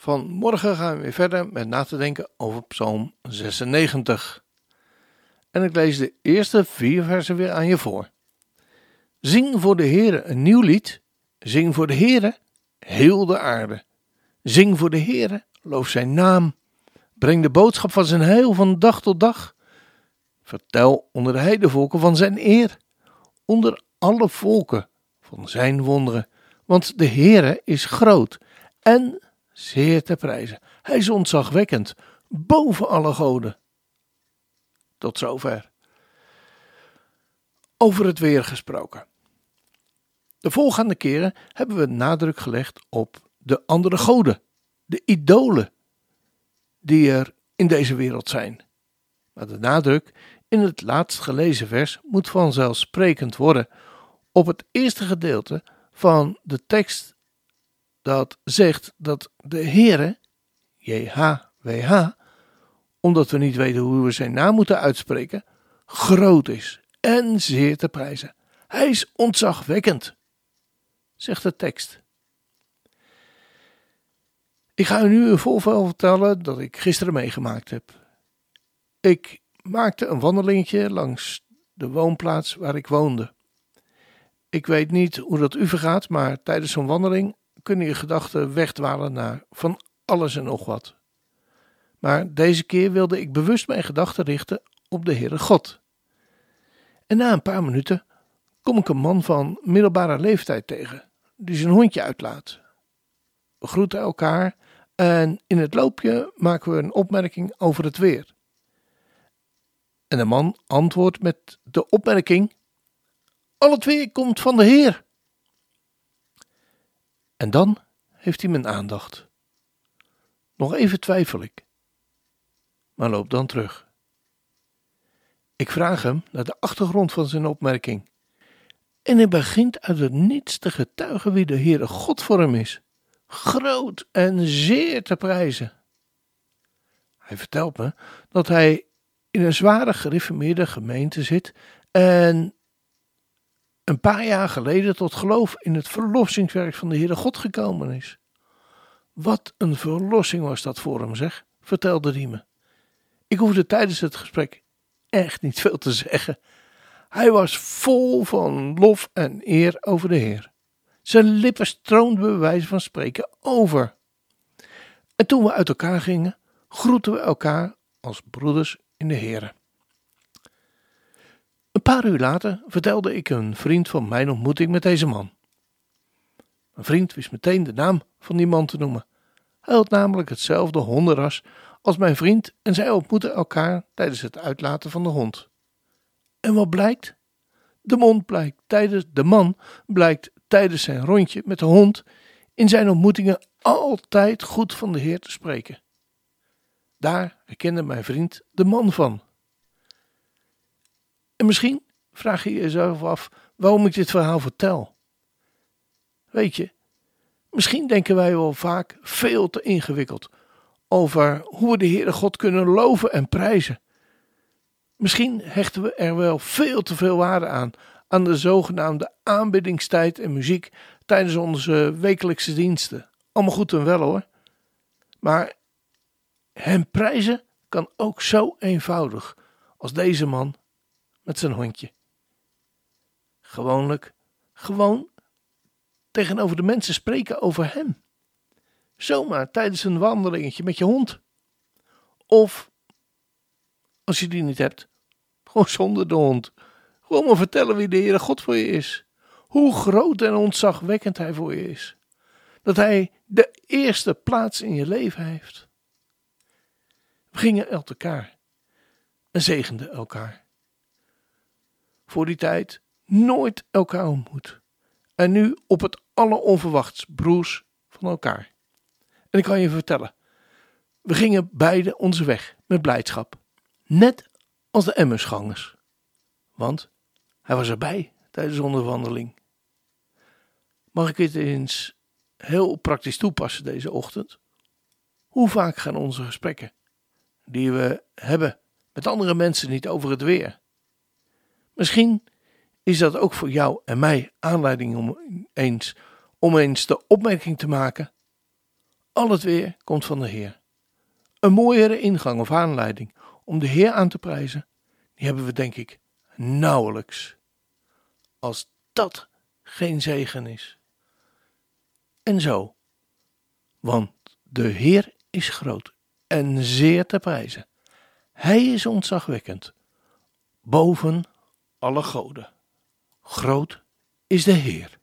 Vanmorgen gaan we weer verder met na te denken over Psalm 96. En ik lees de eerste vier versen weer aan je voor. Zing voor de Heere een nieuw lied. Zing voor de Heere heel de aarde. Zing voor de Heere, loof zijn naam. Breng de boodschap van zijn heil van dag tot dag. Vertel onder de heidevolken van zijn eer. Onder alle volken van zijn wonderen. Want de Heere is groot en zeer te prijzen. Hij is ontzagwekkend, boven alle goden. Tot zover. Over het weer gesproken. De volgende keren hebben we nadruk gelegd op de andere goden, de idolen die er in deze wereld zijn. Maar de nadruk in het laatst gelezen vers moet vanzelfsprekend worden op het eerste gedeelte van de tekst dat zegt dat de Heere, JHWH, omdat we niet weten hoe we zijn naam moeten uitspreken, groot is en zeer te prijzen. Hij is ontzagwekkend, zegt de tekst. Ik ga u nu in volvel vertellen dat ik gisteren meegemaakt heb. Ik maakte een wandelingetje langs de woonplaats waar ik woonde. Ik weet niet hoe dat u vergaat, maar tijdens zo'n wandeling kunnen je gedachten wegdwalen naar van alles en nog wat. Maar deze keer wilde ik bewust mijn gedachten richten op de Heere God. En na een paar minuten kom ik een man van middelbare leeftijd tegen, die zijn hondje uitlaat. We groeten elkaar en in het loopje maken we een opmerking over het weer. En de man antwoordt met de opmerking: Al het weer komt van de Heer. En dan heeft hij mijn aandacht. Nog even twijfel ik, maar loop dan terug. Ik vraag hem naar de achtergrond van zijn opmerking. En hij begint uit het niets te getuigen wie de Heere God voor hem is. Groot en zeer te prijzen. Hij vertelt me dat hij in een zware gereformeerde gemeente zit en een paar jaar geleden tot geloof in het verlossingswerk van de Heere God gekomen is. Wat een verlossing was dat voor hem, zeg, vertelde hij me. Ik hoefde tijdens het gesprek echt niet veel te zeggen. Hij was vol van lof en eer over de Heer. Zijn lippen stroomden bij wijze van spreken over. En toen we uit elkaar gingen, groeten we elkaar als broeders in de Heer. Een paar uur later vertelde ik een vriend van mijn ontmoeting met deze man. Mijn vriend wist meteen de naam van die man te noemen. Hij had namelijk hetzelfde hondenras als mijn vriend en zij ontmoetten elkaar tijdens het uitlaten van de hond. En wat blijkt? De, mond blijkt tijdens, de man blijkt tijdens zijn rondje met de hond in zijn ontmoetingen altijd goed van de Heer te spreken. Daar herkende mijn vriend de man van. En misschien vraag je jezelf af waarom ik dit verhaal vertel. Weet je, misschien denken wij wel vaak veel te ingewikkeld over hoe we de Heere God kunnen loven en prijzen. Misschien hechten we er wel veel te veel waarde aan, aan de zogenaamde aanbiddingstijd en muziek tijdens onze wekelijkse diensten. Allemaal goed en wel hoor. Maar hem prijzen kan ook zo eenvoudig als deze man met zijn hondje. Gewoonlijk, gewoon tegenover de mensen spreken over hem. Zomaar tijdens een wandelingetje met je hond. Of, als je die niet hebt, gewoon zonder de hond. Gewoon maar vertellen wie de Heere God voor je is. Hoe groot en ontzagwekkend Hij voor je is. Dat Hij de eerste plaats in je leven heeft. We gingen uit elkaar en zegenden elkaar voor die tijd nooit elkaar ontmoet. En nu op het alleronverwachts broers van elkaar. En ik kan je vertellen, We gingen beide onze weg met blijdschap, net als de Emmersgangers, want hij was erbij tijdens onze wandeling. Mag ik het eens heel praktisch toepassen deze ochtend? Hoe vaak gaan onze gesprekken, die we hebben met andere mensen, niet over het weer? Misschien is dat ook voor jou en mij aanleiding om eens, om eens de opmerking te maken: al het weer komt van de Heer. Een mooiere ingang of aanleiding om de Heer aan te prijzen, die hebben we denk ik nauwelijks. Als dat geen zegen is. En zo, want de Heer is groot en zeer te prijzen. Hij is ontzagwekkend, boven alle goden. Groot is de Heer.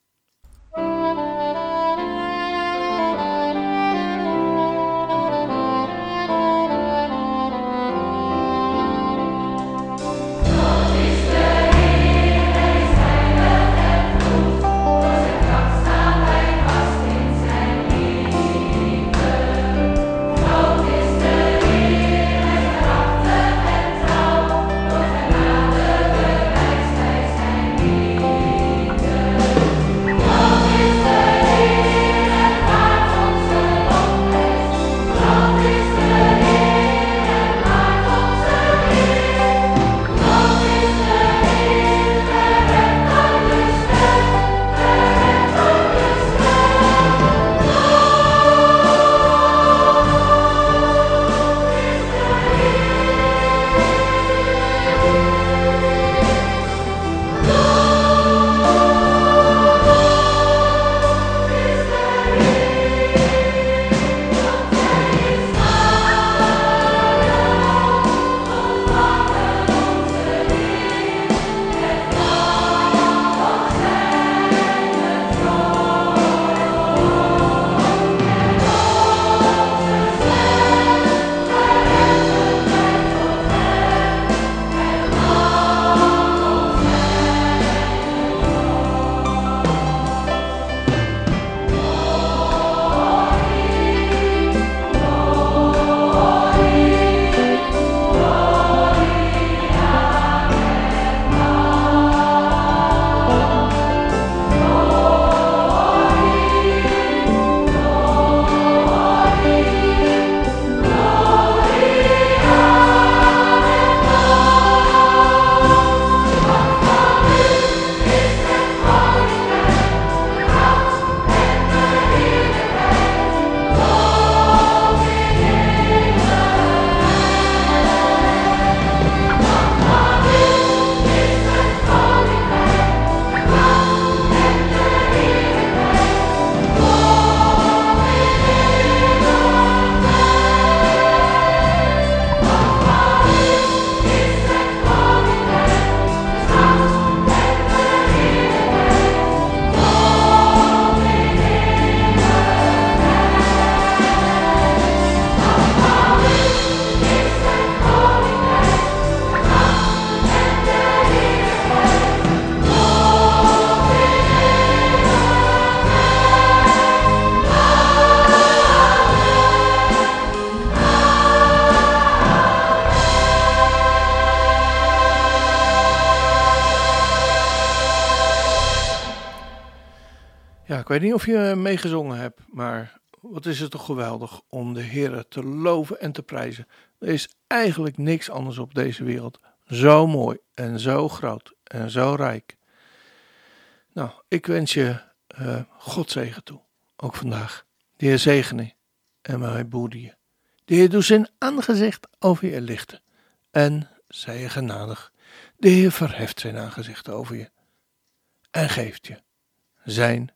Ik weet niet of je meegezongen hebt, maar wat is het toch geweldig om de Heer te loven en te prijzen. Er is eigenlijk niks anders op deze wereld zo mooi en zo groot en zo rijk. Nou, ik wens je uh, God zegen toe, ook vandaag. De Heer zegene en mij boede je. De Heer doet zijn aangezicht over je lichten en zij je genadig. De Heer verheft zijn aangezicht over je en geeft je zijn